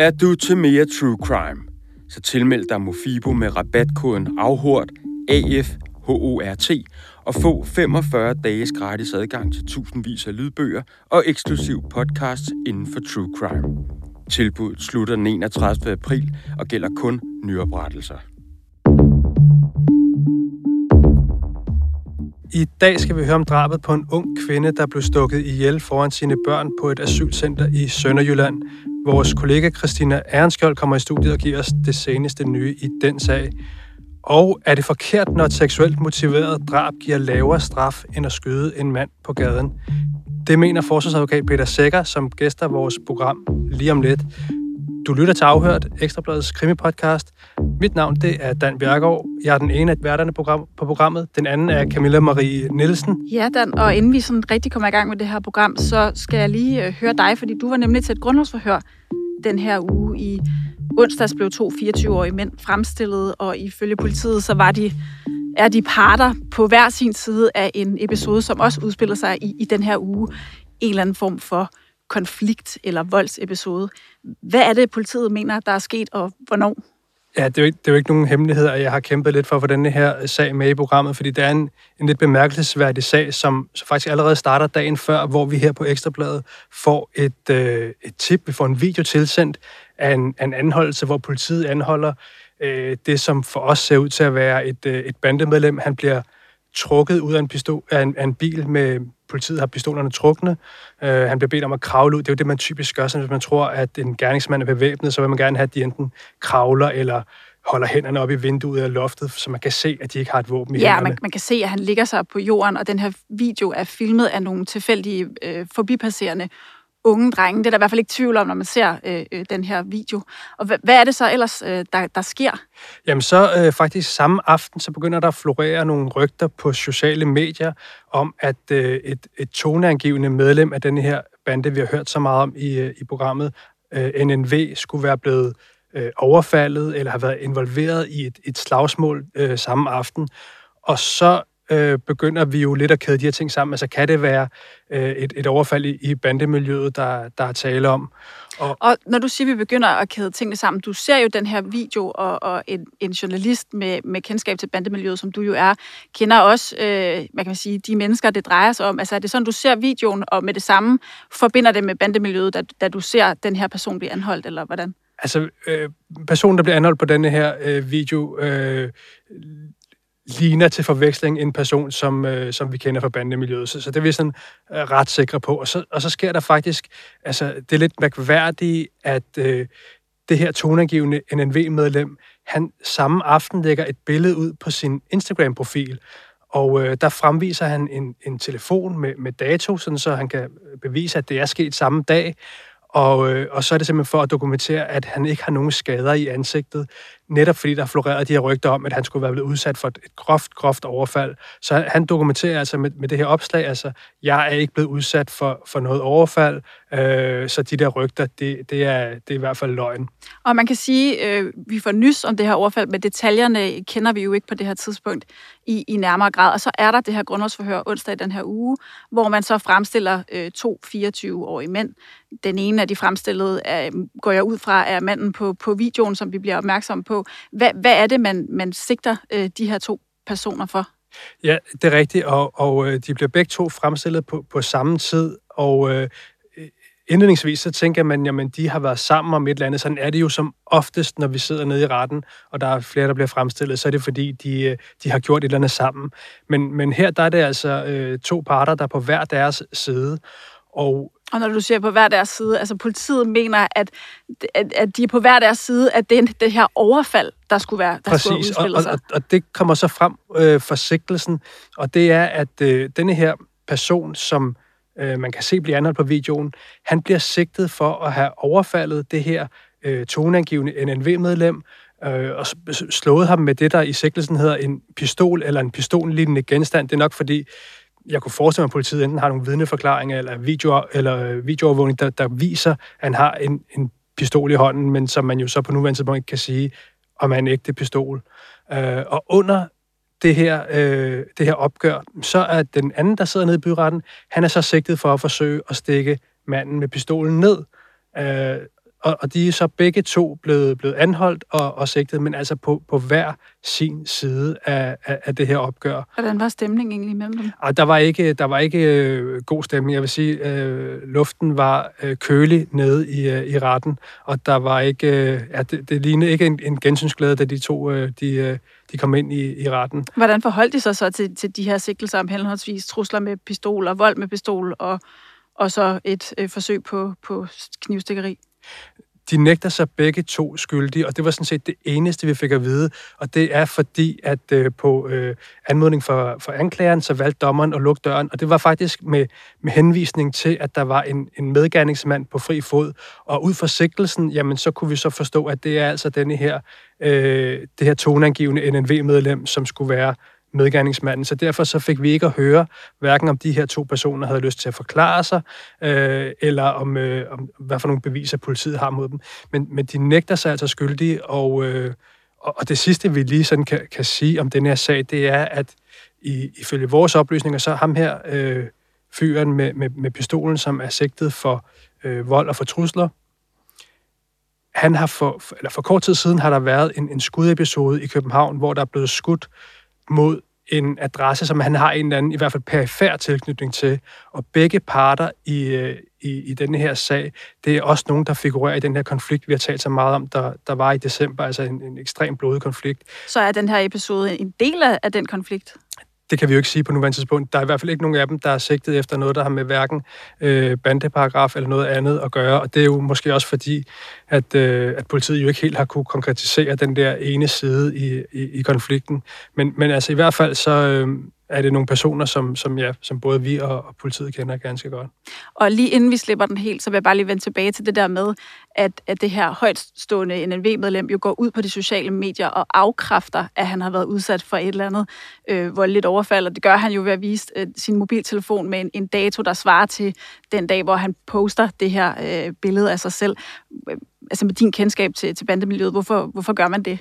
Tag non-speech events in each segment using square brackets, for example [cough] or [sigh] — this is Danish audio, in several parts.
Er du til mere true crime? Så tilmeld dig Mofibo med rabatkoden AFHORT, AFHORT, og få 45 dages gratis adgang til tusindvis af lydbøger og eksklusiv podcasts inden for true crime. Tilbuddet slutter den 31. april og gælder kun nyoprettelser. I dag skal vi høre om drabet på en ung kvinde, der blev stukket ihjel foran sine børn på et asylcenter i Sønderjylland. Vores kollega Christina Ernskjold kommer i studiet og giver os det seneste nye i den sag. Og er det forkert, når et seksuelt motiveret drab giver lavere straf end at skyde en mand på gaden? Det mener forsvarsadvokat Peter Sækker, som gæster vores program lige om lidt. Du lytter til Afhørt, Ekstrabladets krimipodcast. Mit navn det er Dan Bjergaard. Jeg er den ene af værterne på programmet. Den anden er Camilla Marie Nielsen. Ja, Dan, og inden vi sådan rigtig kommer i gang med det her program, så skal jeg lige øh, høre dig, fordi du var nemlig til et grundlovsforhør den her uge i onsdags blev to 24-årige mænd fremstillet, og ifølge politiet, så var de, er de parter på hver sin side af en episode, som også udspiller sig i, i den her uge. En eller anden form for konflikt- eller voldsepisode. Hvad er det, politiet mener, der er sket, og hvornår? Ja, det er, jo ikke, det er jo ikke nogen hemmelighed, at jeg har kæmpet lidt for at få denne her sag med i programmet, fordi det er en, en lidt bemærkelsesværdig sag, som, som faktisk allerede starter dagen før, hvor vi her på Ekstrabladet får et, øh, et tip, vi får en video tilsendt af en, af en anholdelse, hvor politiet anholder øh, det, som for os ser ud til at være et, øh, et bandemedlem. Han bliver trukket ud af en, pistol, af en, af en bil med politiet har pistolerne trukne. Øh, han bliver bedt om at kravle ud. Det er jo det, man typisk gør, så hvis man tror, at en gerningsmand er bevæbnet, så vil man gerne have, at de enten kravler eller holder hænderne op i vinduet eller loftet, så man kan se, at de ikke har et våben i ja, hænderne. Ja, man, man kan se, at han ligger sig på jorden, og den her video er filmet af nogle tilfældige øh, forbipasserende unge drenge. Det er der i hvert fald ikke tvivl om, når man ser øh, øh, den her video. Og hvad, hvad er det så ellers, øh, der, der sker? Jamen så øh, faktisk samme aften, så begynder der at florere nogle rygter på sociale medier om, at øh, et, et toneangivende medlem af den her bande, vi har hørt så meget om i, øh, i programmet, øh, NNV, skulle være blevet øh, overfaldet eller har været involveret i et, et slagsmål øh, samme aften. Og så øh, begynder vi jo lidt at kæde de her ting sammen. Altså kan det være øh, et, et overfald i, i bandemiljøet, der, der er tale om? Og, og når du siger, at vi begynder at kæde tingene sammen, du ser jo den her video, og, og en, en journalist med, med kendskab til bandemiljøet, som du jo er, kender også, øh, man kan sige, de mennesker, det drejer sig om. Altså er det sådan, du ser videoen, og med det samme forbinder det med bandemiljøet, da, da du ser den her person blive anholdt, eller hvordan? Altså, øh, personen, der bliver anholdt på denne her øh, video, øh, ligner til forveksling en person, som, øh, som vi kender fra bandemiljøet. Så, så det er vi sådan øh, ret sikre på. Og så, og så sker der faktisk, altså det er lidt mærkværdigt, at øh, det her tonangivende NNV-medlem, han samme aften lægger et billede ud på sin Instagram-profil, og øh, der fremviser han en, en telefon med, med dato, sådan så han kan bevise, at det er sket samme dag. Og, øh, og så er det simpelthen for at dokumentere, at han ikke har nogen skader i ansigtet, netop fordi der florerede de her rygter om, at han skulle være blevet udsat for et groft, groft overfald. Så han dokumenterer altså med, med det her opslag, altså, jeg er ikke blevet udsat for, for noget overfald, øh, så de der rygter, det, det, er, det er i hvert fald løgn. Og man kan sige, øh, vi får nys om det her overfald, men detaljerne kender vi jo ikke på det her tidspunkt i, i nærmere grad. Og så er der det her grundlovsforhør onsdag i den her uge, hvor man så fremstiller øh, to 24-årige mænd. Den ene af de fremstillede, er, går jeg ud fra, er manden på, på videoen, som vi bliver opmærksom på, hvad, hvad er det, man, man sigter øh, de her to personer for? Ja, det er rigtigt, og, og øh, de bliver begge to fremstillet på, på samme tid, og øh, indledningsvis så tænker man, jamen de har været sammen om et eller andet. Sådan er det jo som oftest, når vi sidder nede i retten, og der er flere, der bliver fremstillet, så er det fordi, de, øh, de har gjort et eller andet sammen. Men, men her der er det altså øh, to parter, der er på hver deres side, og og når du siger på hver deres side, altså politiet mener, at, at, at de er på hver deres side, at det er det her overfald, der skulle være der Præcis, skulle udspille og, sig. Og, og det kommer så frem øh, for sigtelsen, og det er, at øh, denne her person, som øh, man kan se blive anholdt på videoen, han bliver sigtet for at have overfaldet det her øh, toneangivende NNV-medlem, øh, og slået ham med det, der i sigtelsen hedder en pistol eller en pistollignende genstand. Det er nok fordi, jeg kunne forestille mig, at politiet enten har nogle vidneforklaringer eller, video, eller øh, videoovervågning, der, der viser, at han har en, en pistol i hånden, men som man jo så på nuværende tidspunkt ikke kan sige, om er en ægte pistol. Øh, og under det her, øh, det her opgør, så er den anden, der sidder nede i byretten, han er så sigtet for at forsøge at stikke manden med pistolen ned. Øh, og, og de er så begge to blevet, blevet anholdt og, og sigtet, men altså på, på hver sin side af, af, af det her opgør. Hvordan var stemningen egentlig mellem dem? Og der var ikke, der var ikke øh, god stemning. Jeg vil sige, øh, luften var øh, kølig nede i, øh, i retten, og der var ikke, øh, ja, det, det lignede ikke en, en gensynsglæde, da de to øh, de, øh, de kom ind i, i retten. Hvordan forholdt de sig så til, til de her sigtelser om henholdsvis trusler med pistol og vold med pistol, og, og så et øh, forsøg på, på knivstikkeri? De nægter sig begge to skyldige, og det var sådan set det eneste, vi fik at vide. Og det er fordi, at øh, på øh, anmodning for, for anklageren, så valgte dommeren at lukke døren. Og det var faktisk med, med henvisning til, at der var en, en medgerningsmand på fri fod. Og ud fra sigtelsen, jamen så kunne vi så forstå, at det er altså denne her, øh, det her toneangivende NNV-medlem, som skulle være medgerningsmanden. Så derfor så fik vi ikke at høre, hverken om de her to personer havde lyst til at forklare sig, øh, eller om, øh, om hvad for nogle beviser politiet har mod dem. Men, men de nægter sig altså skyldige, og, øh, og det sidste, vi lige sådan kan, kan sige om den her sag, det er, at i, ifølge vores oplysninger, så ham her øh, fyren med, med, med pistolen, som er sigtet for øh, vold og for trusler, han har for, eller for kort tid siden har der været en, en skudepisode i København, hvor der er blevet skudt mod en adresse, som han har en eller anden, i hvert fald perifær tilknytning til. Og begge parter i, øh, i, i denne her sag, det er også nogen, der figurerer i den her konflikt, vi har talt så meget om, der, der var i december, altså en, en ekstrem blodig konflikt. Så er den her episode en del af den konflikt? Det kan vi jo ikke sige på nuværende tidspunkt. Der er i hvert fald ikke nogen af dem, der er sigtet efter noget, der har med hverken øh, bandeparagraf eller noget andet at gøre. Og det er jo måske også fordi, at, øh, at politiet jo ikke helt har kunne konkretisere den der ene side i, i, i konflikten. Men, men altså i hvert fald så, øh, er det nogle personer, som, som, ja, som både vi og, og politiet kender ganske godt. Og lige inden vi slipper den helt, så vil jeg bare lige vende tilbage til det der med, at, at det her højtstående NNV-medlem jo går ud på de sociale medier og afkræfter, at han har været udsat for et eller andet øh, voldeligt overfald. Og det gør han jo ved at vise øh, sin mobiltelefon med en, en dato, der svarer til den dag, hvor han poster det her øh, billede af sig selv. Øh, altså med din kendskab til, til bandemiljøet, hvorfor, hvorfor gør man det?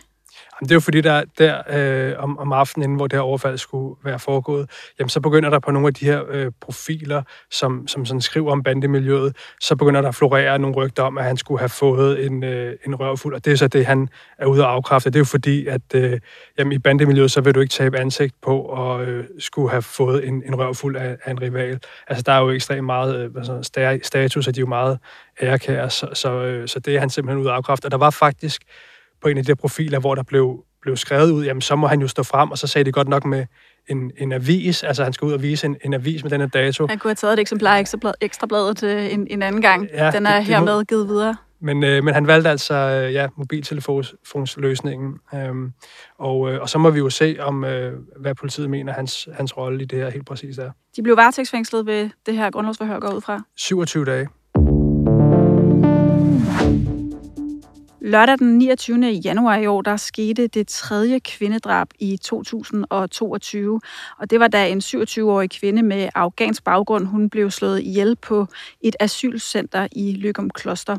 Jamen, det er jo fordi, der, der øh, om, om aftenen, hvor det her overfald skulle være foregået, jamen, så begynder der på nogle af de her øh, profiler, som, som sådan skriver om bandemiljøet, så begynder der at florere nogle rygter om, at han skulle have fået en, øh, en røvfuld, og det er så det, han er ude at afkræfte. Det er jo fordi, at øh, jamen, i bandemiljøet, så vil du ikke tabe ansigt på at øh, skulle have fået en, en røvfuld af, af en rival. Altså, der er jo ekstremt meget øh, altså, status, og de er jo meget ærekære, så, så, øh, så det er han simpelthen ude at afkræfte. Og der var faktisk på en af de profiler, hvor der blev, blev skrevet ud, jamen så må han jo stå frem, og så sagde de godt nok med en, en avis, altså han skal ud og vise en, en avis med den her dato. Han kunne have taget et eksemplar af ekstrabladet til en, en anden gang. Ja, Den er det, hermed det givet videre. Men, øh, men han valgte altså øh, ja, mobiltelefonsløsningen. Øhm, og, øh, og så må vi jo se, om øh, hvad politiet mener, hans, hans rolle i det her helt præcis er. De blev varetægtsfængslet ved det her grundlovsforhør går ud fra? 27 dage. Lørdag den 29. januar i år, der skete det tredje kvindedrab i 2022. Og det var da en 27-årig kvinde med afghansk baggrund, hun blev slået ihjel på et asylcenter i Lykum Kloster.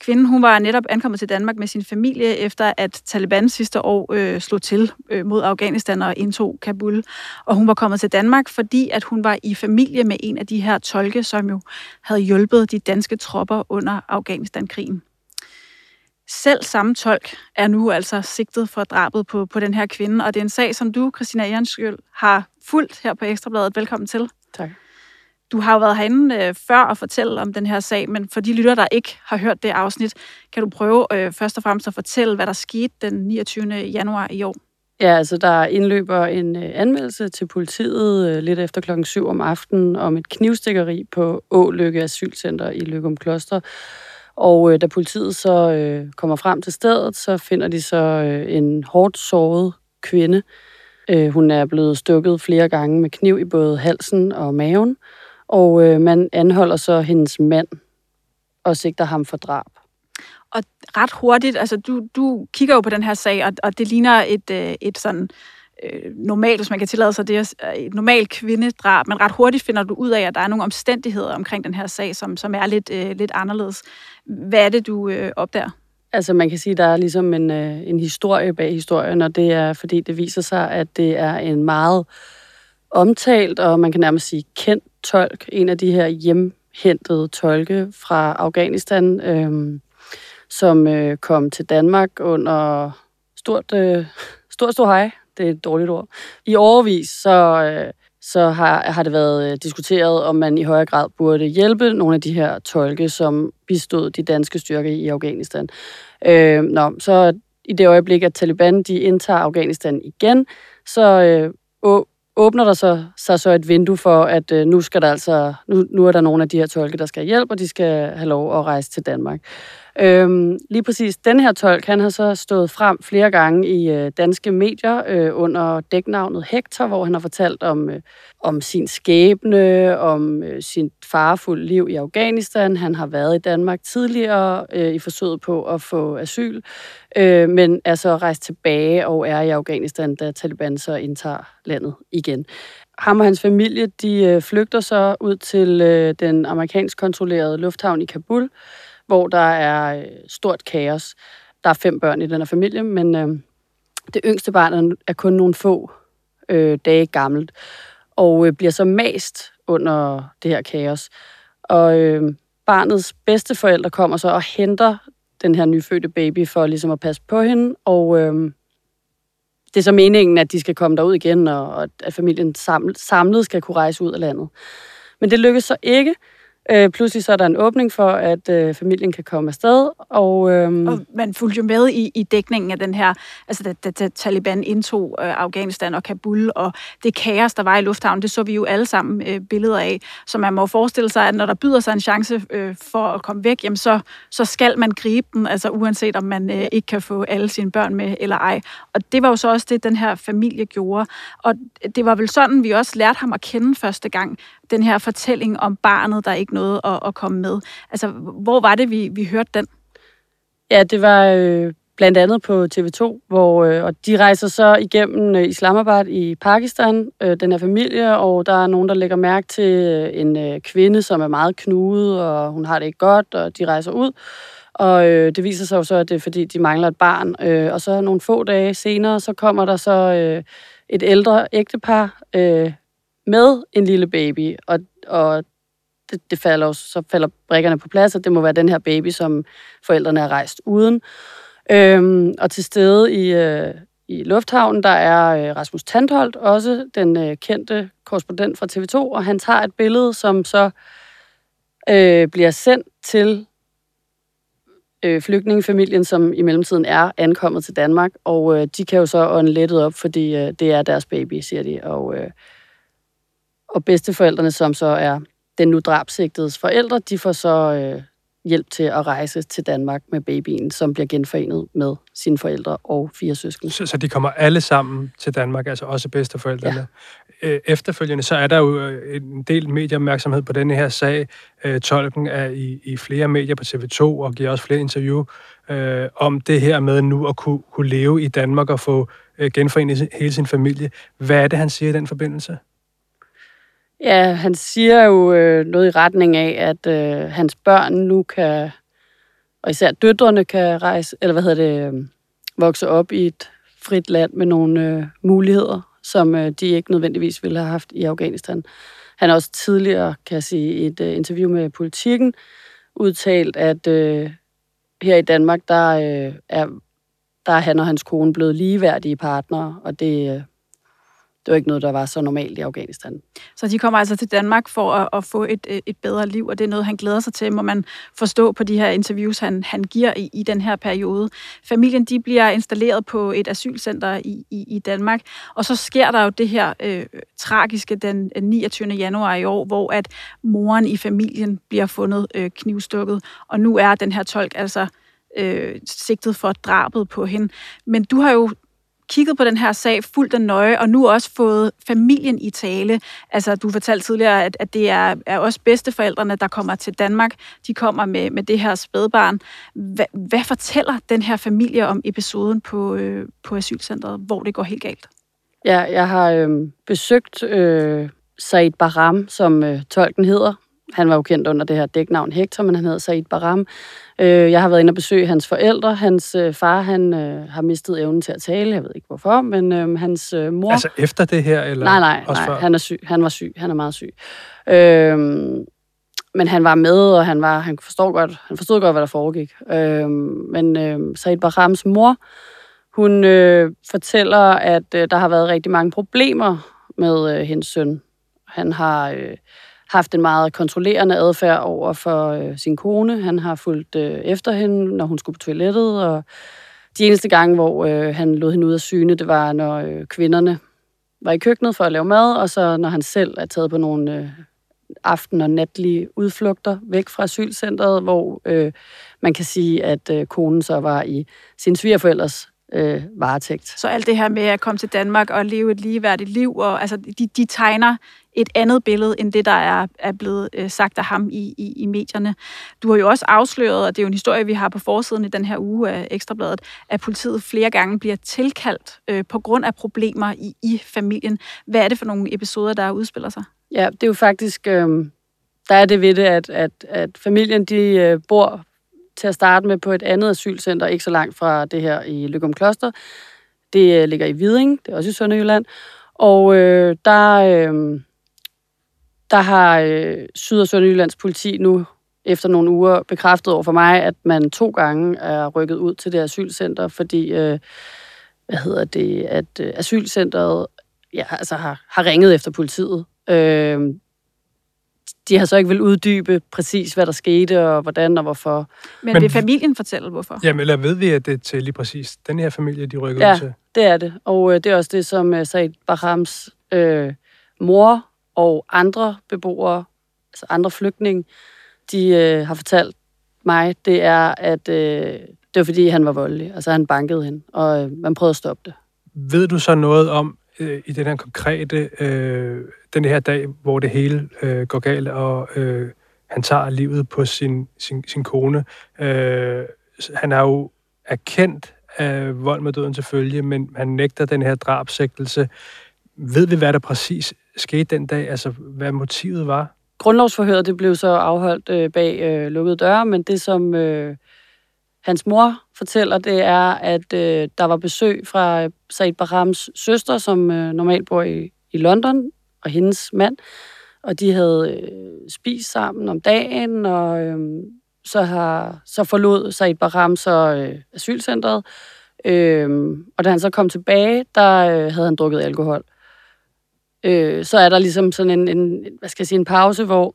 Kvinden hun var netop ankommet til Danmark med sin familie, efter at Taliban sidste år øh, slog til øh, mod Afghanistan og indtog Kabul. Og hun var kommet til Danmark, fordi at hun var i familie med en af de her tolke, som jo havde hjulpet de danske tropper under Afghanistan-krigen. Selv samme tolk er nu altså sigtet for drabet på, på den her kvinde, og det er en sag, som du, Christina Ehrenskjøl, har fulgt her på Ekstrabladet. Velkommen til. Tak. Du har jo været herinde øh, før og fortælle om den her sag, men for de lytter, der ikke har hørt det afsnit, kan du prøve øh, først og fremmest at fortælle, hvad der skete den 29. januar i år? Ja, altså der indløber en øh, anmeldelse til politiet øh, lidt efter klokken 7 om aftenen om et knivstikkeri på Ålykke Asylcenter i Løgum Kloster, og øh, da politiet så øh, kommer frem til stedet, så finder de så øh, en hårdt såret kvinde. Øh, hun er blevet stukket flere gange med kniv i både halsen og maven, og øh, man anholder så hendes mand og sigter ham for drab. Og ret hurtigt, altså du, du kigger jo på den her sag, og, og det ligner et, øh, et sådan øh, normalt, hvis man kan tillade sig det, øh, et normalt kvindedrab, men ret hurtigt finder du ud af, at der er nogle omstændigheder omkring den her sag, som, som er lidt, øh, lidt anderledes. Hvad er det, du øh, opdager? Altså man kan sige, at der er ligesom en, øh, en historie bag historien, og det er, fordi det viser sig, at det er en meget omtalt, og man kan nærmest sige kendt tolk, en af de her hjemhentede tolke fra Afghanistan, øh, som øh, kom til Danmark under stort, øh, stort stort hej. Det er et dårligt ord. I overvis så, øh, så har, har det været øh, diskuteret, om man i højere grad burde hjælpe nogle af de her tolke, som bistod de danske styrker i Afghanistan. Øh, nå, så i det øjeblik, at Taliban de indtager Afghanistan igen, så øh, åbner der så, så, så et vindue for, at øh, nu skal der altså, nu, nu er der nogle af de her tolke, der skal have hjælp, og de skal have lov at rejse til Danmark. Øhm, lige præcis den her tolk, han har så stået frem flere gange i øh, danske medier øh, under dæknavnet Hector, hvor han har fortalt om, øh, om sin skæbne, om øh, sin farefulde liv i Afghanistan. Han har været i Danmark tidligere øh, i forsøget på at få asyl, øh, men er så rejst tilbage og er i Afghanistan, da Taliban så indtager landet igen. Ham og hans familie, de øh, flygter så ud til øh, den amerikansk kontrollerede lufthavn i Kabul, hvor der er øh, stort kaos. Der er fem børn i den her familie, men øh, det yngste barn er kun nogle få øh, dage gammelt, og øh, bliver så mast under det her kaos. Og øh, barnets bedste forældre kommer så og henter den her nyfødte baby for ligesom at passe på hende, og øh, det er så meningen, at de skal komme derud igen, og at familien samlet skal kunne rejse ud af landet. Men det lykkes så ikke, Øh, pludselig så er der en åbning for, at øh, familien kan komme afsted. Og, øh, og man fulgte jo med i, i dækningen af den her, altså da, da, da Taliban indtog øh, Afghanistan og Kabul, og det kaos, der var i lufthavnen, det så vi jo alle sammen øh, billeder af. Så man må forestille sig, at når der byder sig en chance øh, for at komme væk, jamen så, så skal man gribe den, altså uanset om man øh, ikke kan få alle sine børn med eller ej. Og det var jo så også det, den her familie gjorde. Og det var vel sådan, vi også lærte ham at kende første gang, den her fortælling om barnet, der ikke nåede at, at komme med. Altså, hvor var det, vi, vi hørte den? Ja, det var øh, blandt andet på TV2, hvor øh, og de rejser så igennem øh, Islamabad i Pakistan, øh, den her familie, og der er nogen, der lægger mærke til øh, en øh, kvinde, som er meget knudet, og hun har det ikke godt, og de rejser ud. Og øh, det viser sig jo så, at det er fordi, de mangler et barn. Øh, og så nogle få dage senere, så kommer der så øh, et ældre ægtepar øh, med en lille baby, og, og det, det falder jo, så falder brikkerne på plads, og det må være den her baby, som forældrene er rejst uden. Øhm, og til stede i, øh, i lufthavnen, der er øh, Rasmus Tandholt, også den øh, kendte korrespondent fra TV2, og han tager et billede, som så øh, bliver sendt til øh, flygtningefamilien, som i mellemtiden er ankommet til Danmark, og øh, de kan jo så ånde lettet op, fordi øh, det er deres baby, siger de, og øh, og bedsteforældrene, som så er den nu drabsigtedes forældre, de får så øh, hjælp til at rejse til Danmark med babyen, som bliver genforenet med sine forældre og fire søskende. Så, så de kommer alle sammen til Danmark, altså også bedsteforældrene? Ja. Øh, efterfølgende, så er der jo øh, en del medieopmærksomhed på denne her sag. Øh, tolken er i, i flere medier på TV2 og giver også flere interview øh, om det her med nu at kunne, kunne leve i Danmark og få øh, genforenet hele sin familie. Hvad er det, han siger i den forbindelse? Ja, han siger jo øh, noget i retning af, at øh, hans børn nu kan, og især døtrene kan rejse, eller hvad hedder det, øh, vokse op i et frit land med nogle øh, muligheder, som øh, de ikke nødvendigvis ville have haft i Afghanistan. Han har også tidligere, kan jeg sige, i et øh, interview med Politiken, udtalt, at øh, her i Danmark, der, øh, er, der er han og hans kone blevet ligeværdige partnere, og det, øh, det var ikke noget, der var så normalt i Afghanistan. Så de kommer altså til Danmark for at, at få et, øh, et bedre liv, og det er noget, han glæder sig til, må man forstå på de her interviews, han, han giver i, i den her periode. Familien de bliver installeret på et asylcenter i, i, i Danmark, og så sker der jo det her øh, tragiske den øh, 29. januar i år, hvor at moren i familien bliver fundet øh, knivstukket, og nu er den her tolk altså øh, sigtet for drabet på hende. Men du har jo kigget på den her sag, fuldt den nøje, og nu også fået familien i tale. Altså, du fortalte tidligere, at, at det er, er også bedsteforældrene, der kommer til Danmark. De kommer med, med det her spædbarn. Hva, hvad fortæller den her familie om episoden på, øh, på asylcentret, hvor det går helt galt? Ja, jeg har øh, besøgt øh, Said Baram, som øh, tolken hedder, han var jo kendt under det her dæknavn Hector, men han hedder Said Baram. Øh, jeg har været inde og besøge hans forældre. Hans øh, far, han øh, har mistet evnen til at tale. Jeg ved ikke hvorfor, men øh, hans øh, mor... Altså efter det her? Eller nej, nej, nej. Før? Han er syg. Han var syg. Han er meget syg. Øh, men han var med, og han var han forstod godt, han forstod godt, hvad der foregik. Øh, men øh, Said Bahrams mor, hun øh, fortæller, at øh, der har været rigtig mange problemer med øh, hendes søn. Han har øh, haft en meget kontrollerende adfærd over for øh, sin kone. Han har fulgt øh, efter hende, når hun skulle på toilettet, og de eneste gange, hvor øh, han lod hende ud af syne, det var, når øh, kvinderne var i køkkenet for at lave mad, og så når han selv er taget på nogle øh, aften- og natlige udflugter væk fra asylcentret, hvor øh, man kan sige, at øh, konen så var i sin svigerforældres øh, varetægt. Så alt det her med at komme til Danmark og leve et ligeværdigt liv, og, altså, de, de tegner et andet billede, end det, der er, er blevet øh, sagt af ham i, i, i medierne. Du har jo også afsløret, og det er jo en historie, vi har på forsiden i den her uge af Ekstrabladet, at politiet flere gange bliver tilkaldt øh, på grund af problemer i, i familien. Hvad er det for nogle episoder, der udspiller sig? Ja, det er jo faktisk... Øh, der er det ved det, at, at, at familien de øh, bor til at starte med på et andet asylcenter, ikke så langt fra det her i Lykum Kloster. Det øh, ligger i Viding, det er også i Sønderjylland. Og øh, der, øh, der har øh, Syd- og Sønderjyllands politi nu efter nogle uger bekræftet over for mig, at man to gange er rykket ud til det asylcenter, fordi øh, hvad hedder det, at øh, asylcenteret ja, altså har, har ringet efter politiet. Øh, de har så ikke vil uddybe præcis, hvad der skete, og hvordan og hvorfor. Men, Men vil familien fortælle, hvorfor? Jamen, eller ved vi, at det er til lige præcis den her familie, de rykker ja, ud til? det er det. Og øh, det er også det, som øh, Said Bahrams øh, mor og andre beboere, altså andre flygtninge, de øh, har fortalt mig, det er, at øh, det var fordi, han var voldelig. Altså, han bankede hende, og øh, man prøvede at stoppe det. Ved du så noget om, øh, i den her konkrete, øh, den her dag, hvor det hele øh, går galt, og øh, han tager livet på sin, sin, sin kone. Øh, han har jo erkendt af vold med døden til følge, men han nægter den her drabsægtelse. Ved vi, hvad der præcis skete den dag? Altså, hvad motivet var? Grundlovsforhøret det blev så afholdt øh, bag øh, lukkede døre, men det, som øh, hans mor fortæller, det er, at øh, der var besøg fra øh, Said Barams søster, som øh, normalt bor i, i London, og hendes mand, og de havde øh, spist sammen om dagen, og øh, så, har, så forlod Said Baram så øh, asylcentret, øh, og da han så kom tilbage, der øh, havde han drukket alkohol. Øh, så er der ligesom sådan en, en, hvad skal jeg sige, en pause, hvor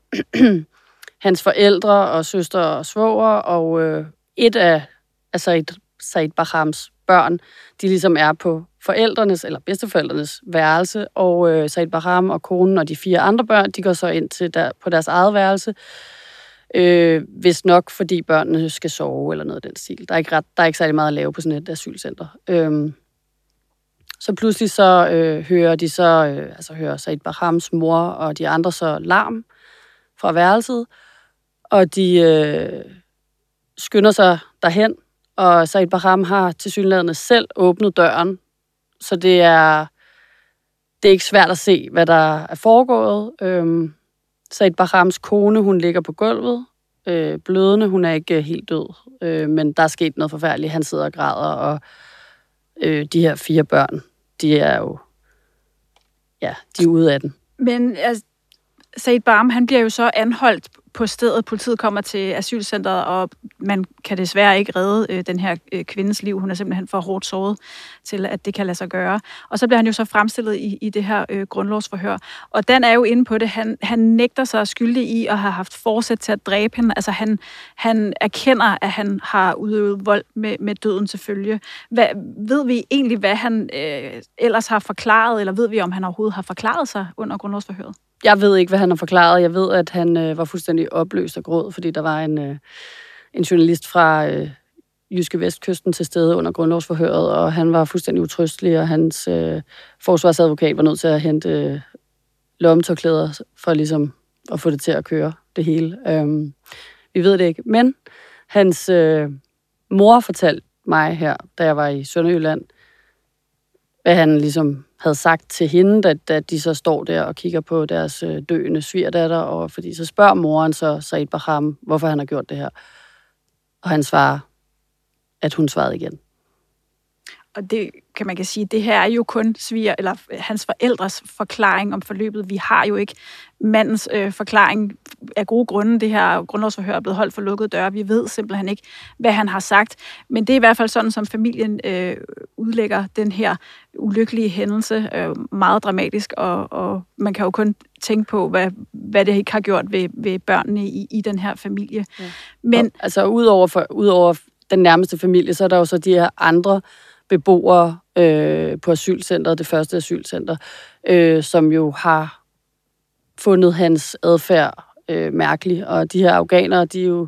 [clears throat] hans forældre og søster og svoger og øh, et af altså et Said Bahams børn, de ligesom er på forældrenes eller bedsteforældrenes værelse, og øh, Said Baham og konen og de fire andre børn, de går så ind til der, på deres eget værelse, øh, hvis nok fordi børnene skal sove eller noget af den stil. Der er ikke, ret, der er ikke særlig meget at lave på sådan et asylcenter. Øh, så pludselig så øh, hører de så, øh, altså hører Said Bahams mor og de andre så larm fra værelset, og de øh, skynder sig derhen, og Said Bahram har til synligheden selv åbnet døren, så det er, det er ikke svært at se, hvad der er foregået. Øhm, Said Bahrams kone, hun ligger på gulvet, øh, blødende, hun er ikke øh, helt død, øh, men der er sket noget forfærdeligt. Han sidder og græder, og øh, de her fire børn, de er jo, ja, de er ude af den. Men altså, Said Barm, han bliver jo så anholdt på stedet. Politiet kommer til asylcentret, og man kan desværre ikke redde øh, den her øh, kvindes liv. Hun er simpelthen for hårdt såret til, at det kan lade sig gøre. Og så bliver han jo så fremstillet i, i det her øh, grundlovsforhør. Og den er jo inde på det. Han, han nægter sig skyldig i at have haft forsæt til at dræbe hende. Altså han, han erkender, at han har udøvet vold med, med døden til følge. Hvad, ved vi egentlig, hvad han øh, ellers har forklaret, eller ved vi, om han overhovedet har forklaret sig under grundlovsforhøret? Jeg ved ikke, hvad han har forklaret. Jeg ved, at han øh, var fuldstændig opløst og gråd, fordi der var en, øh, en journalist fra øh, Jyske Vestkysten til stede under grundlovsforhøret, og han var fuldstændig utrystelig, og hans øh, forsvarsadvokat var nødt til at hente øh, lommetørklæder for ligesom at få det til at køre det hele. Øhm, vi ved det ikke. Men hans øh, mor fortalte mig her, da jeg var i Sønderjylland, hvad han ligesom havde sagt til hende, da, da de så står der og kigger på deres øh, døende svigerdatter, og fordi så spørger moren så Said Bahram, hvorfor han har gjort det her. Og han svarer, at hun svarede igen. Og det kan man kan sige, det her er jo kun sviger, eller hans forældres forklaring om forløbet. Vi har jo ikke mandens øh, forklaring af gode grunde. Det her grundlovsforhør er blevet holdt for lukkede døre. Vi ved simpelthen ikke, hvad han har sagt. Men det er i hvert fald sådan, som familien øh, udlægger den her ulykkelige hændelse. Øh, meget dramatisk, og, og man kan jo kun tænke på, hvad, hvad det ikke har gjort ved, ved børnene i, i den her familie. Ja. Men og, altså udover, for, udover den nærmeste familie, så er der jo så de her andre beboere øh, på asylcentret, det første asylcenter, øh, som jo har fundet hans adfærd øh, mærkelig. Og de her afghanere, de er jo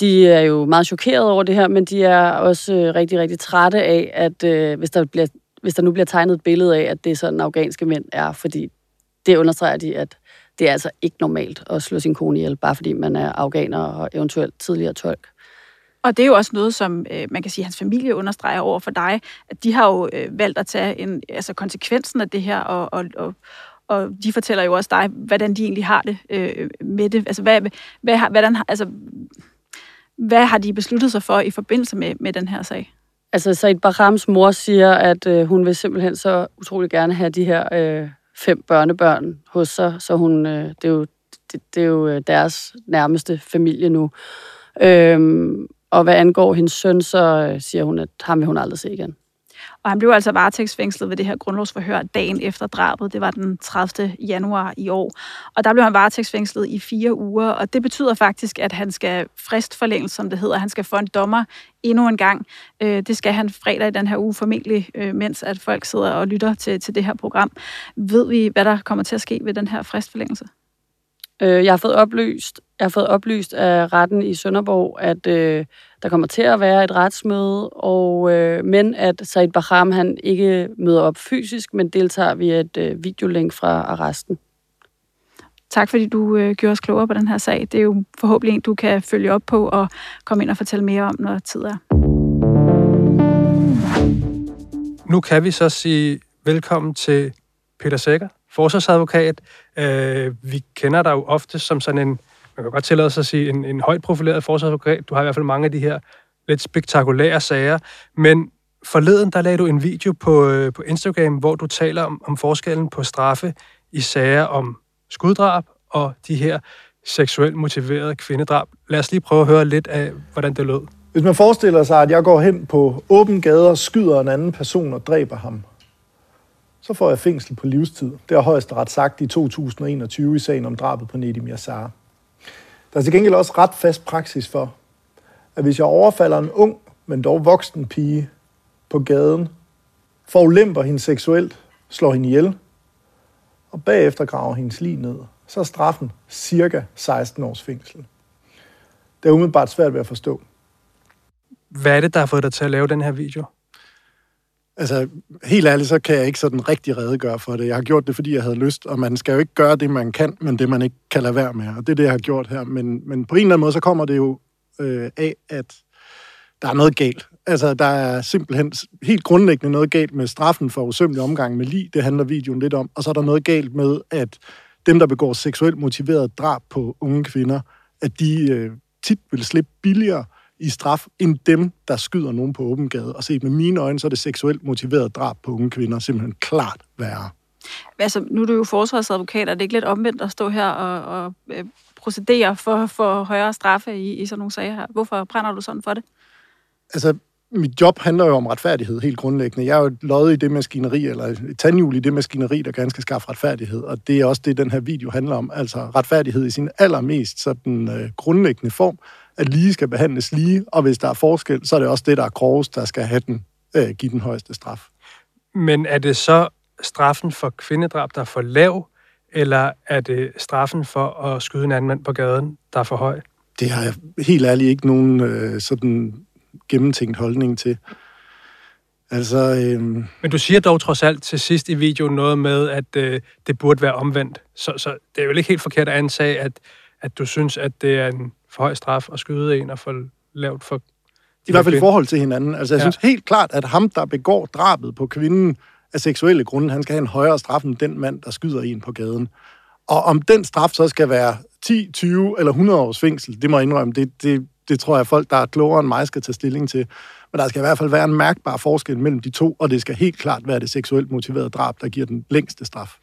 de er jo meget chokeret over det her, men de er også øh, rigtig, rigtig trætte af, at øh, hvis, der bliver, hvis der nu bliver tegnet et billede af, at det er sådan afghanske mænd er, fordi det understreger de, at det er altså ikke normalt at slå sin kone ihjel, bare fordi man er afghaner og eventuelt tidligere tolk. Og det er jo også noget, som øh, man kan sige, hans familie understreger over for dig, at de har jo øh, valgt at tage en, altså konsekvensen af det her, og, og, og, og de fortæller jo også dig, hvordan de egentlig har det øh, med det. Altså, hvad, hvad, hvordan, altså, hvad har de besluttet sig for i forbindelse med, med den her sag? Altså, Said Barams mor siger, at øh, hun vil simpelthen så utrolig gerne have de her øh, fem børnebørn hos sig, så hun, øh, det, er jo, det, det er jo øh, deres nærmeste familie nu. Øhm, og hvad angår hendes søn, så øh, siger hun, at ham vil hun aldrig se igen. Og han blev altså varetægtsfængslet ved det her grundlovsforhør dagen efter drabet. Det var den 30. januar i år. Og der blev han varetægtsfængslet i fire uger, og det betyder faktisk, at han skal fristforlænges, som det hedder. Han skal få en dommer endnu en gang. Øh, det skal han fredag i den her uge formentlig, øh, mens at folk sidder og lytter til, til det her program. Ved vi, hvad der kommer til at ske ved den her fristforlængelse? Øh, jeg har fået oplyst, jeg har fået oplyst af retten i Sønderborg, at øh, der kommer til at være et retsmøde, og, øh, men at Said Bahram han ikke møder op fysisk, men deltager via et øh, videolink fra arresten. Tak fordi du øh, gjorde os klogere på den her sag. Det er jo forhåbentlig en, du kan følge op på og komme ind og fortælle mere om, når tid er. Nu kan vi så sige velkommen til Peter Sækker, forsvarsadvokat. Øh, vi kender dig jo ofte som sådan en, man kan godt tillade sig at sige, en, en højt profileret forsvarsadvokat. Du har i hvert fald mange af de her lidt spektakulære sager. Men forleden, der lagde du en video på, øh, på Instagram, hvor du taler om, om forskellen på straffe i sager om skuddrab og de her seksuelt motiverede kvindedrab. Lad os lige prøve at høre lidt af, hvordan det lød. Hvis man forestiller sig, at jeg går hen på åben gade og skyder en anden person og dræber ham, så får jeg fængsel på livstid. Det har højesteret sagt i 2021 i sagen om drabet på Nedim Yassar. Der er til gengæld også ret fast praksis for, at hvis jeg overfalder en ung, men dog voksen pige på gaden, forulemper hende seksuelt, slår hende ihjel, og bagefter graver hendes lig ned, så er straffen cirka 16 års fængsel. Det er umiddelbart svært ved at forstå. Hvad er det, der har fået dig til at lave den her video? Altså, helt ærligt, så kan jeg ikke sådan rigtig redegøre for det. Jeg har gjort det, fordi jeg havde lyst, og man skal jo ikke gøre det, man kan, men det, man ikke kan lade være med. Og det er det, jeg har gjort her. Men, men på en eller anden måde, så kommer det jo øh, af, at der er noget galt. Altså, der er simpelthen helt grundlæggende noget galt med straffen for usømmelig omgang med lig. Det handler videoen lidt om. Og så er der noget galt med, at dem, der begår seksuelt motiveret drab på unge kvinder, at de øh, tit vil slippe billigere, i straf end dem, der skyder nogen på åben gade. Og set med mine øjne, så er det seksuelt motiveret drab på unge kvinder simpelthen klart værre. Altså, nu er du jo forsvarsadvokat, er det ikke lidt omvendt at stå her og, og øh, procedere for, for højere straffe i, i sådan nogle sager her? Hvorfor brænder du sådan for det? Altså, mit job handler jo om retfærdighed helt grundlæggende. Jeg er jo løjet i det maskineri, eller et tandhjul i det maskineri, der ganske skaffe retfærdighed, og det er også det, den her video handler om. Altså retfærdighed i sin allermest sådan, øh, grundlæggende form, at lige skal behandles lige, og hvis der er forskel, så er det også det, der er grovest, der skal have den, øh, give den højeste straf. Men er det så straffen for kvindedrab, der er for lav, eller er det straffen for at skyde en anden mand på gaden, der er for høj? Det har jeg helt ærligt ikke nogen øh, sådan gennemtænkt holdning til. Altså, øhm... Men du siger dog trods alt til sidst i videoen noget med, at øh, det burde være omvendt. Så, så det er jo ikke helt forkert at antage, at, at du synes, at det er en for høj straf at skyde en og for lavt for... I hvert fald i forhold til hinanden. Altså, jeg ja. synes helt klart, at ham, der begår drabet på kvinden af seksuelle grunde, han skal have en højere straf end den mand, der skyder en på gaden. Og om den straf så skal være 10, 20 eller 100 års fængsel, det må jeg indrømme, det, det, det tror jeg, folk, der er klogere end mig, skal tage stilling til. Men der skal i hvert fald være en mærkbar forskel mellem de to, og det skal helt klart være det seksuelt motiverede drab, der giver den længste straf.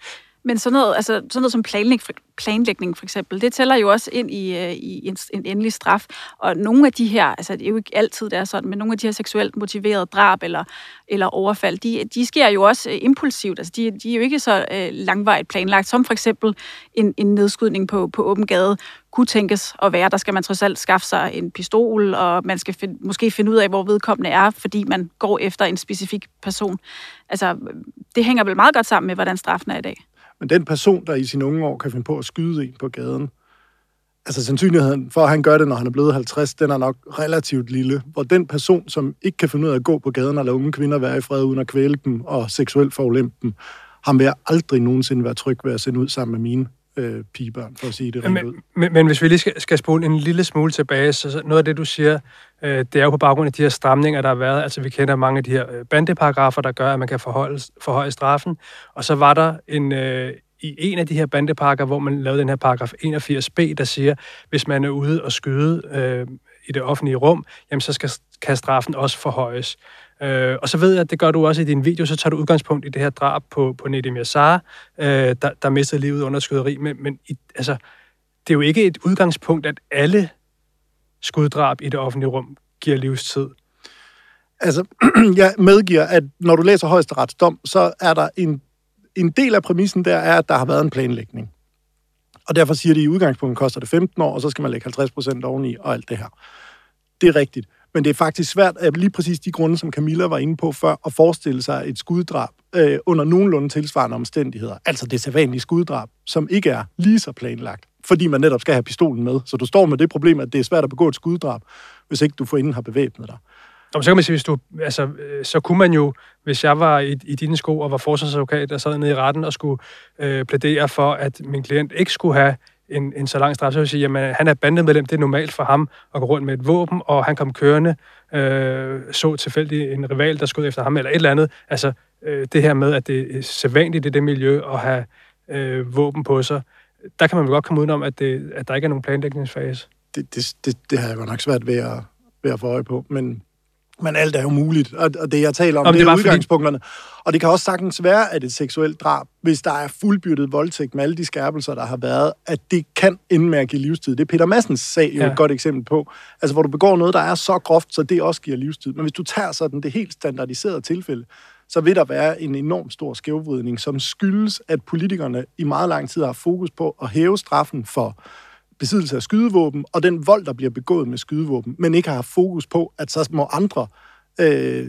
Men sådan noget, altså, sådan noget som planlæg, planlægning for eksempel, det tæller jo også ind i, øh, i en, en endelig straf. Og nogle af de her, altså det er jo ikke altid, det er sådan, men nogle af de her seksuelt motiverede drab eller, eller overfald, de, de sker jo også øh, impulsivt. Altså de, de er jo ikke så øh, langvejt planlagt, som for eksempel en, en nedskydning på, på åben gade kunne tænkes at være. Der skal man trods alt skaffe sig en pistol, og man skal find, måske finde ud af, hvor vedkommende er, fordi man går efter en specifik person. Altså, det hænger vel meget godt sammen med, hvordan straffen er i dag. Men den person, der i sine unge år kan finde på at skyde en på gaden, altså sandsynligheden for, at han gør det, når han er blevet 50, den er nok relativt lille. Hvor den person, som ikke kan finde ud af at gå på gaden og lade unge kvinder være i fred uden at kvæle dem og seksuelt forulempe dem, ham vil jeg aldrig nogensinde være tryg ved at sende ud sammen med mine øh, pigebørn, for at sige det men, men, men hvis vi lige skal, skal spole en lille smule tilbage, så noget af det, du siger, øh, det er jo på baggrund af de her stramninger, der har været. Altså, vi kender mange af de her øh, bandeparagrafer, der gør, at man kan forholde, forhøje straffen. Og så var der en, øh, i en af de her bandepakker, hvor man lavede den her paragraf 81b, der siger, hvis man er ude og skyde øh, i det offentlige rum, jamen så skal, kan straffen også forhøjes. Øh, og så ved jeg, at det gør du også i din video, så tager du udgangspunkt i det her drab på, på Nedim Yassar, øh, der, der mistede livet under skyderi. Men, men i, altså, det er jo ikke et udgangspunkt, at alle skuddrab i det offentlige rum giver livstid. Altså, [clears throat] jeg medgiver, at når du læser højesteretsdom, så er der en, en del af præmissen der, er, at der har været en planlægning. Og derfor siger de, at i udgangspunktet koster det 15 år, og så skal man lægge 50 procent oveni og alt det her. Det er rigtigt. Men det er faktisk svært, at lige præcis de grunde, som Camilla var inde på før, at forestille sig et skuddrab øh, under nogenlunde tilsvarende omstændigheder. Altså det sædvanlige skuddrab, som ikke er lige så planlagt, fordi man netop skal have pistolen med. Så du står med det problem, at det er svært at begå et skuddrab, hvis ikke du forinden har bevæbnet dig. Jamen, så kan man sige, hvis du, altså, øh, så kunne man jo, hvis jeg var i, i dine sko og var forsvarsadvokat, og sad nede i retten og skulle øh, plædere for, at min klient ikke skulle have en, en så lang straf, så vil jeg sige, at han er bandemedlem, det er normalt for ham at gå rundt med et våben, og han kom kørende, øh, så tilfældig en rival, der skød efter ham, eller et eller andet. Altså øh, det her med, at det er sædvanligt i det miljø at have øh, våben på sig, der kan man vel godt komme udenom, at, det, at der ikke er nogen planlægningsfase. Det, det, det, det har jeg godt nok svært ved at, ved at få øje på, men men alt er jo muligt, og det jeg taler om, Jamen, det, det er udgangspunkterne. Fordi... Og det kan også sagtens være, at et seksuelt drab, hvis der er fuldbyrdet voldtægt med alle de skærpelser, der har været, at det kan ende med at give livstid. Det er Peter Massens sag jo ja. et godt eksempel på. Altså, hvor du begår noget, der er så groft, så det også giver livstid. Men hvis du tager sådan det helt standardiserede tilfælde, så vil der være en enorm stor skævvridning, som skyldes, at politikerne i meget lang tid har fokus på at hæve straffen for besiddelse af skydevåben, og den vold, der bliver begået med skydevåben, men ikke har haft fokus på, at så må andre øh,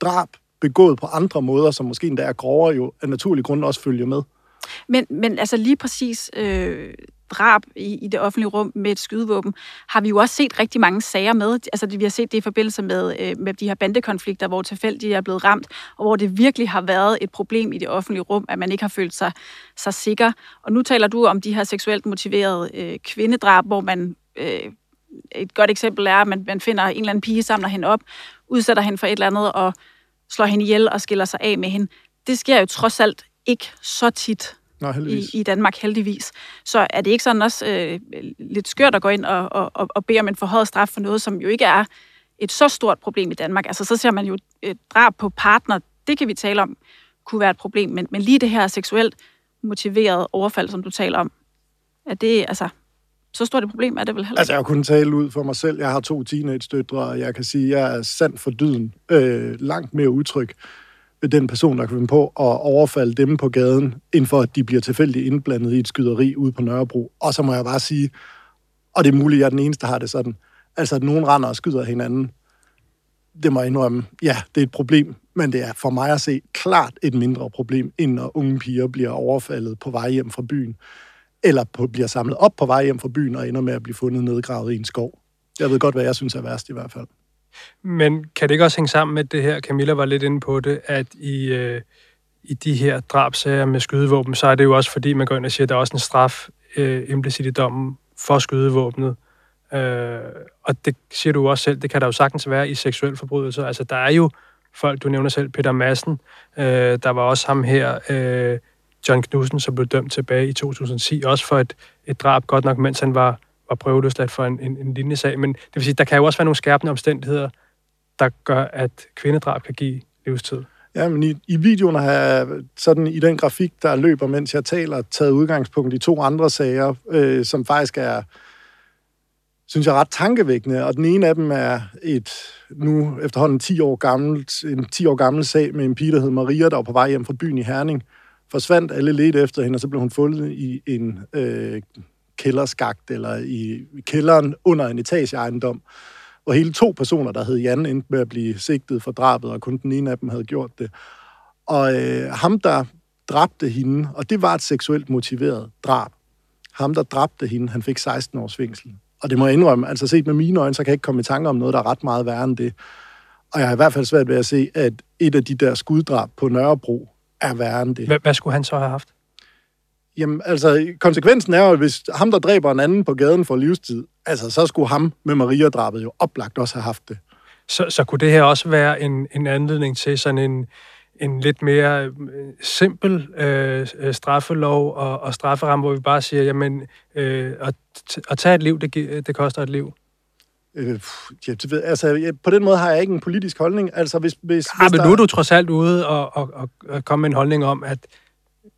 drab begået på andre måder, som måske endda er grovere, jo af naturlig grund også følger med. Men, men altså lige præcis øh, drab i, i det offentlige rum med et skydevåben, har vi jo også set rigtig mange sager med. Altså vi har set det i forbindelse med, øh, med de her bandekonflikter, hvor tilfældige er blevet ramt, og hvor det virkelig har været et problem i det offentlige rum, at man ikke har følt sig, sig sikker. Og nu taler du om de her seksuelt motiverede øh, kvindedrab, hvor man... Øh, et godt eksempel er, at man, man finder en eller anden pige, samler hende op, udsætter hende for et eller andet og slår hende ihjel og skiller sig af med hende. Det sker jo trods alt ikke så tit Nå, i, i Danmark, heldigvis. Så er det ikke sådan også øh, lidt skørt at gå ind og, og, og bede om en forhøjet straf for noget, som jo ikke er et så stort problem i Danmark. Altså, så ser man jo et drab på partner, det kan vi tale om, kunne være et problem, men, men lige det her seksuelt motiveret overfald, som du taler om, er det, altså, så stort et problem er det vel heller Altså, jeg kunne tale ud for mig selv. Jeg har to teenage-døtre, og jeg kan sige, at jeg er sand for dyden. Øh, langt mere utryg ved den person, der kan finde på at overfalde dem på gaden, inden for at de bliver tilfældigt indblandet i et skyderi ude på Nørrebro. Og så må jeg bare sige, og det er muligt, at jeg er den eneste, der har det sådan, altså at nogen render og skyder hinanden, det må jeg indrømme, ja, det er et problem, men det er for mig at se klart et mindre problem, end når unge piger bliver overfaldet på vej hjem fra byen eller på, bliver samlet op på vej hjem fra byen og ender med at blive fundet nedgravet i en skov. Jeg ved godt, hvad jeg synes er værst i hvert fald. Men kan det ikke også hænge sammen med det her, Camilla var lidt inde på det, at i, øh, i de her drabsager med skydevåben, så er det jo også fordi, man går ind og siger, at der er også en straf øh, implicit i dommen for skydevåbnet. Øh, og det siger du også selv, det kan der jo sagtens være i seksuel forbrydelse. Altså, der er jo folk, du nævner selv, Peter Madsen, øh, der var også ham her, øh, John Knudsen, som blev dømt tilbage i 2010, også for et, et drab, godt nok mens han var var prøveløsladt for en, en, en lignende sag. Men det vil sige, der kan jo også være nogle skærpende omstændigheder, der gør, at kvindedrab kan give livstid. Ja, men i, i videoen har jeg sådan i den grafik, der løber, mens jeg taler, taget udgangspunkt i to andre sager, øh, som faktisk er, synes jeg, ret tankevækkende. Og den ene af dem er et nu efterhånden 10 år gammelt, en 10 år gammel sag med en pige, der hed Maria, der var på vej hjem fra byen i Herning. Forsvandt alle lidt efter hende, og så blev hun fundet i en øh, kælderskagt, eller i kælderen under en etageejendom hvor hele to personer, der hed Jan, endte med at blive sigtet for drabet, og kun den ene af dem havde gjort det. Og øh, ham, der dræbte hende, og det var et seksuelt motiveret drab. Ham, der dræbte hende, han fik 16 års fængsel. Og det må jeg indrømme, altså set med mine øjne, så kan jeg ikke komme i tanke om noget, der er ret meget værre end det. Og jeg har i hvert fald svært ved at se, at et af de der skuddrab på Nørrebro er værre end det. Hvad, hvad skulle han så have haft? Jamen, altså, konsekvensen er jo, at hvis ham, der dræber en anden på gaden for livstid, altså, så skulle ham med Maria-drabet jo oplagt også have haft det. Så, så kunne det her også være en, en anledning til sådan en, en lidt mere øh, simpel øh, straffelov og, og strafferamme, hvor vi bare siger, jamen, øh, at, at tage et liv, det, det koster et liv? Øh, ja, det ved, altså, jeg, på den måde har jeg ikke en politisk holdning. Altså, hvis, hvis, ja, hvis men der... nu er du trods alt ude og, og, og, og komme med en holdning om, at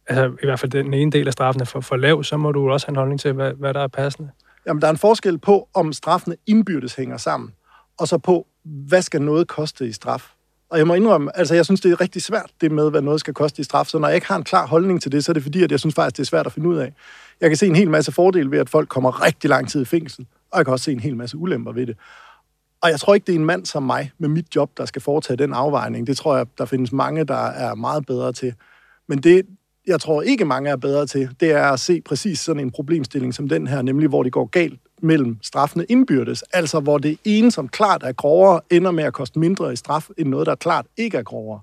altså, i hvert fald den ene del af straffen er for, for lav, så må du også have en holdning til, hvad, hvad der er passende. Jamen, der er en forskel på, om straffene indbyrdes hænger sammen, og så på, hvad skal noget koste i straf. Og jeg må indrømme, altså jeg synes, det er rigtig svært, det med, hvad noget skal koste i straf. Så når jeg ikke har en klar holdning til det, så er det fordi, at jeg synes faktisk, det er svært at finde ud af. Jeg kan se en hel masse fordele ved, at folk kommer rigtig lang tid i fængsel, og jeg kan også se en hel masse ulemper ved det. Og jeg tror ikke, det er en mand som mig med mit job, der skal foretage den afvejning. Det tror jeg, der findes mange, der er meget bedre til. Men det, jeg tror ikke mange er bedre til, det er at se præcis sådan en problemstilling som den her, nemlig hvor det går galt mellem straffene indbyrdes, altså hvor det ene, som klart er grovere, ender med at koste mindre i straf, end noget, der klart ikke er grovere.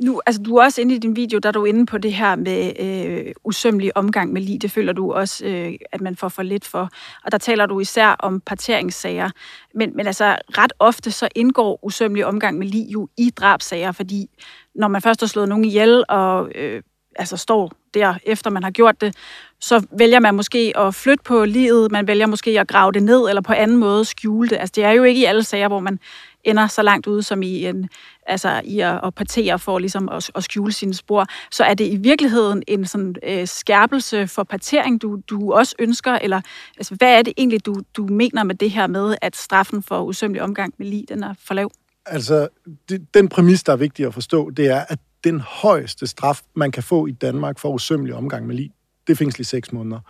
Nu, altså, du er også inde i din video, der er du inde på det her med øh, usømmelig omgang med lige. Det føler du også, øh, at man får for lidt for. Og der taler du især om parteringssager. Men, men altså, ret ofte så indgår usømmelig omgang med lige jo i drabsager, fordi når man først har slået nogen ihjel, og øh, altså står der, efter man har gjort det, så vælger man måske at flytte på livet, man vælger måske at grave det ned, eller på anden måde skjule det. Altså, det er jo ikke i alle sager, hvor man ender så langt ude som i, en, altså, i at, at partere for ligesom at, at skjule sine spor. Så er det i virkeligheden en sådan, øh, skærpelse for partering, du, du også ønsker? Eller altså, hvad er det egentlig, du, du mener med det her med, at straffen for usømmelig omgang med lige, den er for lav? Altså, det, den præmis, der er vigtig at forstå, det er, at den højeste straf, man kan få i Danmark for usømmelig omgang med lig, det er fængsel i seks måneder.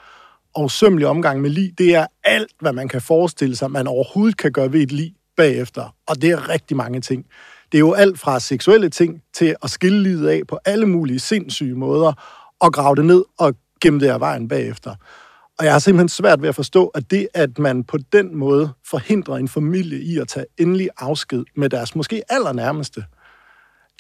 Og usømmelig omgang med lig, det er alt, hvad man kan forestille sig, man overhovedet kan gøre ved et lig bagefter. Og det er rigtig mange ting. Det er jo alt fra seksuelle ting til at skille livet af på alle mulige sindssyge måder, og grave det ned og gemme det af vejen bagefter. Og jeg har simpelthen svært ved at forstå, at det, at man på den måde forhindrer en familie i at tage endelig afsked med deres måske allernærmeste,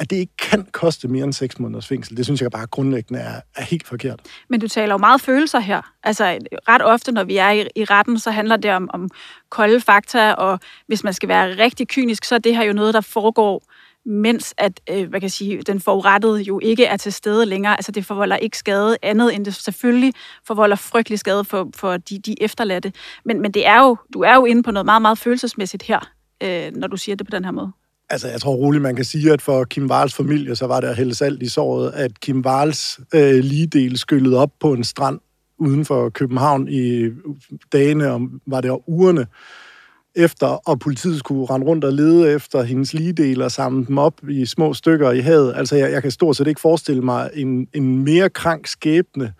at det ikke kan koste mere end 6 måneders fængsel, det synes jeg bare grundlæggende er, er helt forkert. Men du taler jo meget følelser her. Altså ret ofte, når vi er i, i retten, så handler det om, om kolde fakta, og hvis man skal være rigtig kynisk, så er det her jo noget, der foregår mens at, øh, hvad kan jeg sige, den forurettede jo ikke er til stede længere. Altså det forvolder ikke skade andet, end det selvfølgelig forvolder frygtelig skade for, for de, de efterladte. Men, men det er jo, du er jo inde på noget meget, meget følelsesmæssigt her, øh, når du siger det på den her måde. Altså, jeg tror roligt, man kan sige, at for Kim Wals familie, så var det at hælde salt i såret, at Kim Wals øh, ligedel skyllede op på en strand uden for København i dagene, om var det ugerne efter, og politiet skulle rende rundt og lede efter hendes ligedel og samle dem op i små stykker i havet. Altså, jeg, jeg kan stort set ikke forestille mig en, en mere krank skæbne,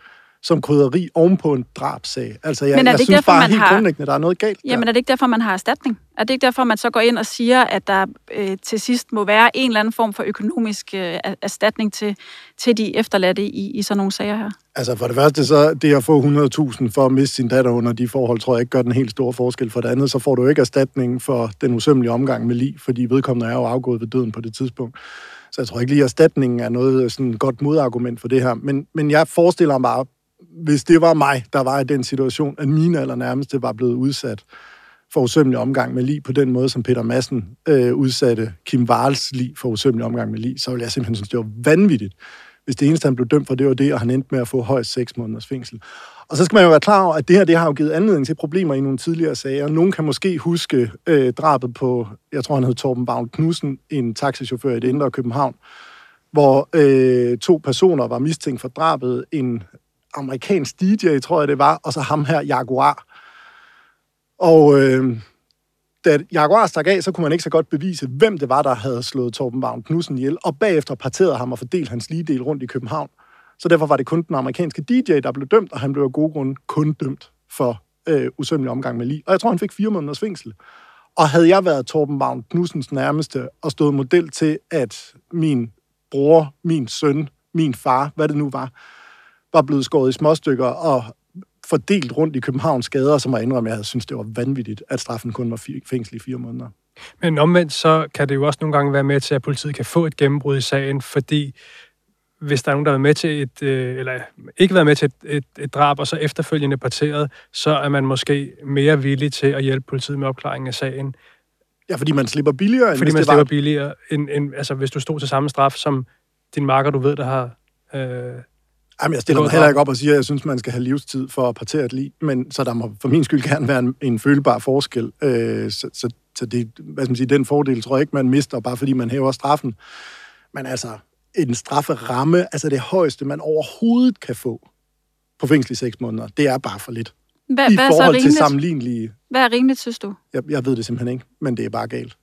som krydderi ovenpå en drabsag. Altså, jeg, Men er det jeg synes derfor, bare helt har... grundlæggende, der er noget galt Jamen, er det ikke derfor, man har erstatning? Er det ikke derfor, man så går ind og siger, at der øh, til sidst må være en eller anden form for økonomisk øh, erstatning til, til de efterladte i, i sådan nogle sager her? Altså for det første, så det at få 100.000 for at miste sin datter under de forhold, tror jeg ikke gør den helt store forskel. For det andet, så får du ikke erstatning for den usømmelige omgang med lig, fordi vedkommende er jo afgået ved døden på det tidspunkt. Så jeg tror ikke lige, at erstatningen er noget sådan godt modargument for det her. Men, men jeg forestiller mig hvis det var mig, der var i den situation, at mine allernærmeste var blevet udsat for usømmelig omgang med lige på den måde, som Peter Madsen øh, udsatte Kim Varls lige for usømmelig omgang med lige, så ville jeg simpelthen synes, det var vanvittigt, hvis det eneste, han blev dømt for, det var det, og han endte med at få højst 6 måneders fængsel. Og så skal man jo være klar over, at det her det har jo givet anledning til problemer i nogle tidligere sager. Nogen kan måske huske øh, drabet på, jeg tror han hed Torben Bavn Knudsen, en taxichauffør i det indre København, hvor øh, to personer var mistænkt for drabet. En amerikansk DJ, tror jeg det var, og så ham her, Jaguar. Og øh, da Jaguar stak af, så kunne man ikke så godt bevise, hvem det var, der havde slået Torben Vagn Knudsen ihjel, og bagefter parterede ham og fordelt hans lige del rundt i København. Så derfor var det kun den amerikanske DJ, der blev dømt, og han blev af gode grunde kun dømt for øh, usømmelig omgang med lige. Og jeg tror, han fik fire måneders fængsel. Og havde jeg været Torben Vagn Knudsens nærmeste og stået model til, at min bror, min søn, min far, hvad det nu var, var blevet skåret i småstykker og fordelt rundt i Københavns gader, som jeg indrømme, jeg synes, det var vanvittigt, at straffen kun var fængsel i fire måneder. Men omvendt, så kan det jo også nogle gange være med til, at politiet kan få et gennembrud i sagen, fordi hvis der er nogen, der er med til et, øh, eller ikke været med til et, et, et drab, og så efterfølgende parteret, så er man måske mere villig til at hjælpe politiet med opklaringen af sagen. Ja, fordi man slipper billigere, end Fordi man slipper var... billigere, end, end, altså hvis du stod til samme straf som din marker, du ved, der har øh, Jamen, jeg stiller mig heller ikke op og siger, at jeg synes, man skal have livstid for at partere et liv, men så der må for min skyld gerne være en, en følbar forskel. Øh, så, så, så det, hvad skal man sige, den fordel tror jeg ikke, man mister, bare fordi man hæver straffen. Men altså, en strafferamme, altså det højeste, man overhovedet kan få på fængsel i seks måneder, det er bare for lidt. Hvad, I hvad forhold er så til sammenlignelige... Hvad er rimeligt, synes du? Jeg, jeg ved det simpelthen ikke, men det er bare galt.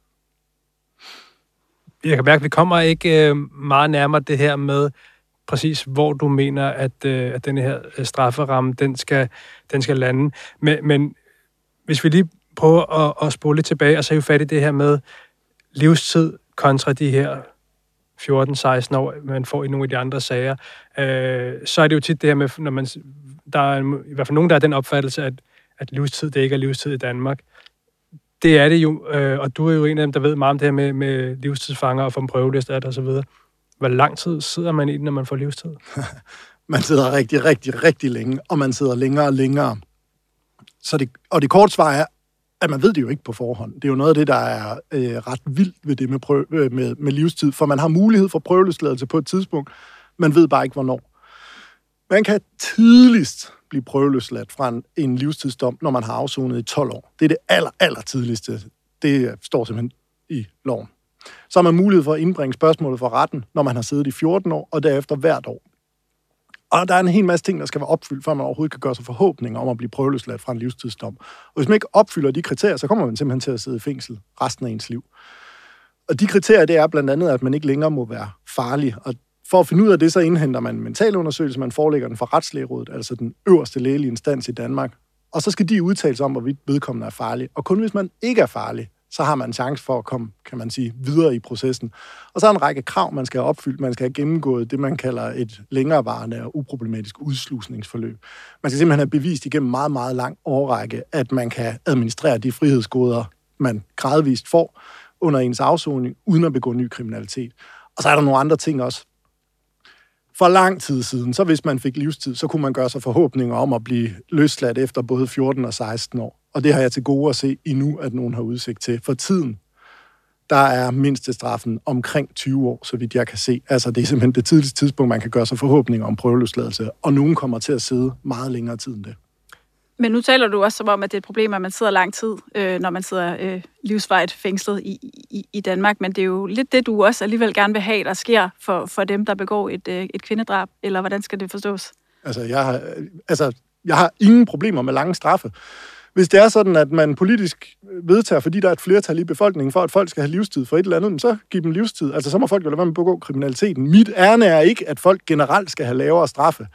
Jeg kan mærke, at vi kommer ikke øh, meget nærmere det her med, præcis, hvor du mener, at, øh, at den her øh, strafferamme, den skal, den skal lande. Men, men hvis vi lige prøver at, at spole lidt tilbage, og så er jo fat i det her med livstid kontra de her 14-16 år, man får i nogle af de andre sager, øh, så er det jo tit det her med, når man, der er i hvert fald nogen, der er den opfattelse, at, at livstid, det ikke er livstid i Danmark. Det er det jo, øh, og du er jo en af dem, der ved meget om det her med, med livstidsfanger og få en prøveliste af det osv. Hvor lang tid sidder man i den, når man får livstid? [laughs] man sidder rigtig, rigtig, rigtig længe, og man sidder længere og længere. Så det, og det korte svar er, at man ved det jo ikke på forhånd. Det er jo noget af det, der er øh, ret vildt ved det med, prøv, øh, med, med livstid, for man har mulighed for prøveløsladelse på et tidspunkt, man ved bare ikke, hvornår. Man kan tidligst blive prøveløsladt fra en, en livstidsdom, når man har afsonet i 12 år. Det er det aller, aller tidligste. Det står simpelthen i loven. Så har man mulighed for at indbringe spørgsmålet for retten, når man har siddet i 14 år, og derefter hvert år. Og der er en hel masse ting, der skal være opfyldt, før man overhovedet kan gøre sig forhåbninger om at blive prøveløsladt fra en livstidsdom. Og hvis man ikke opfylder de kriterier, så kommer man simpelthen til at sidde i fængsel resten af ens liv. Og de kriterier, det er blandt andet, at man ikke længere må være farlig. Og for at finde ud af det, så indhenter man en mentalundersøgelse, man forelægger den for retslægerådet, altså den øverste lægelige instans i Danmark. Og så skal de udtale sig om, hvorvidt vedkommende er farlig. Og kun hvis man ikke er farlig, så har man en chance for at komme, kan man sige, videre i processen. Og så er en række krav, man skal have opfyldt. Man skal have gennemgået det, man kalder et længerevarende og uproblematisk udslusningsforløb. Man skal simpelthen have bevist igennem meget, meget lang årrække, at man kan administrere de frihedsgoder, man gradvist får under ens afsoning, uden at begå ny kriminalitet. Og så er der nogle andre ting også. For lang tid siden, så hvis man fik livstid, så kunne man gøre sig forhåbninger om at blive løsladt efter både 14 og 16 år. Og det har jeg til gode at se endnu, at nogen har udsigt til. For tiden, der er mindstestraffen omkring 20 år, så vidt jeg kan se. Altså, det er simpelthen det tidligste tidspunkt, man kan gøre sig forhåbninger om prøveløsladelse. Og nogen kommer til at sidde meget længere tid end det. Men nu taler du også som om, at det er et problem, at man sidder lang tid, øh, når man sidder øh, livsvejt fængslet i, i, i Danmark. Men det er jo lidt det, du også alligevel gerne vil have, der sker for, for dem, der begår et, øh, et kvindedrab. Eller hvordan skal det forstås? Altså jeg, har, altså, jeg har ingen problemer med lange straffe. Hvis det er sådan, at man politisk øh, vedtager, fordi der er et flertal i befolkningen for, at folk skal have livstid for et eller andet, så giv dem livstid. Altså, så må folk jo lade være med at begå kriminaliteten. Mit ærne er ikke, at folk generelt skal have lavere straffe.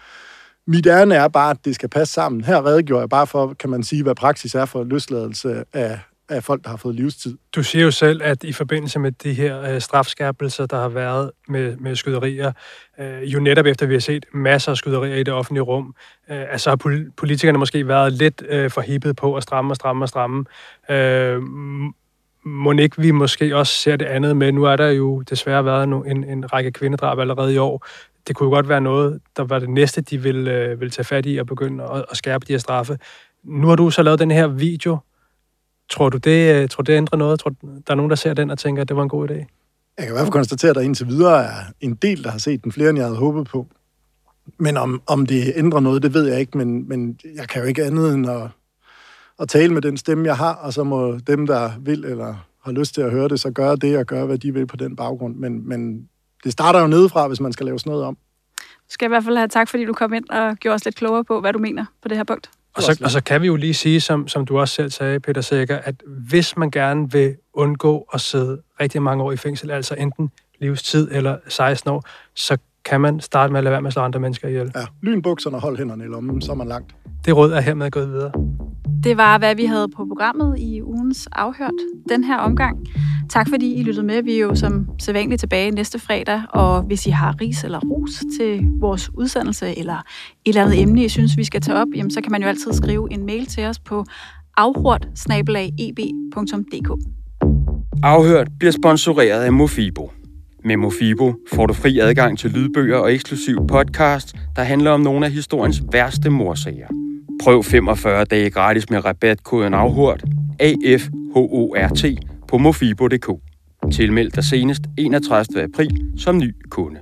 Mit ærne er bare, at det skal passe sammen. Her redegjorde jeg bare for, kan man sige, hvad praksis er for løsladelse af, af folk, der har fået livstid. Du siger jo selv, at i forbindelse med de her øh, strafskærpelser, der har været med, med skyderier, øh, jo netop efter vi har set masser af skyderier i det offentlige rum, øh, altså har politikerne måske været lidt øh, forhippet på at stramme og stramme og stramme. Øh, må ikke vi måske også ser det andet med, nu er der jo desværre været en, en række kvindedrab allerede i år, det kunne jo godt være noget, der var det næste, de vil, øh, vil tage fat i og begynde at, at skærpe de her straffe. Nu har du så lavet den her video. Tror du, det, øh, tror det ændrer noget? Tror der er nogen, der ser den og tænker, at det var en god idé? Jeg kan i hvert fald konstatere, at der indtil videre er en del, der har set den flere, end jeg havde håbet på. Men om, om det ændrer noget, det ved jeg ikke, men, men jeg kan jo ikke andet end at, at tale med den stemme, jeg har, og så må dem, der vil eller har lyst til at høre det, så gøre det og gøre, hvad de vil på den baggrund. Men, men det starter jo nedefra, hvis man skal lave sådan noget om. Du skal i hvert fald have tak, fordi du kom ind og gjorde os lidt klogere på, hvad du mener på det her punkt. Og så, og så kan vi jo lige sige, som, som du også selv sagde, Peter Sækker, at hvis man gerne vil undgå at sidde rigtig mange år i fængsel, altså enten livstid eller 16 år, så kan man starte med at lade være med at slå andre mennesker ihjel. Ja, lyn bukserne og hold hænderne i lommen, så er man langt. Det råd er hermed gået videre. Det var, hvad vi havde på programmet i ugens afhørt den her omgang. Tak fordi I lyttede med. Vi er jo som sædvanligt tilbage næste fredag, og hvis I har ris eller ros til vores udsendelse, eller et eller andet emne, I synes, vi skal tage op, jamen, så kan man jo altid skrive en mail til os på afhørt Afhørt bliver sponsoreret af Mofibo. Med Mofibo får du fri adgang til lydbøger og eksklusiv podcast, der handler om nogle af historiens værste morsager. Prøv 45 dage gratis med rabatkoden AFHORT, AFHORT, på mofibo.dk. Tilmeld dig senest 31. april som ny kunde.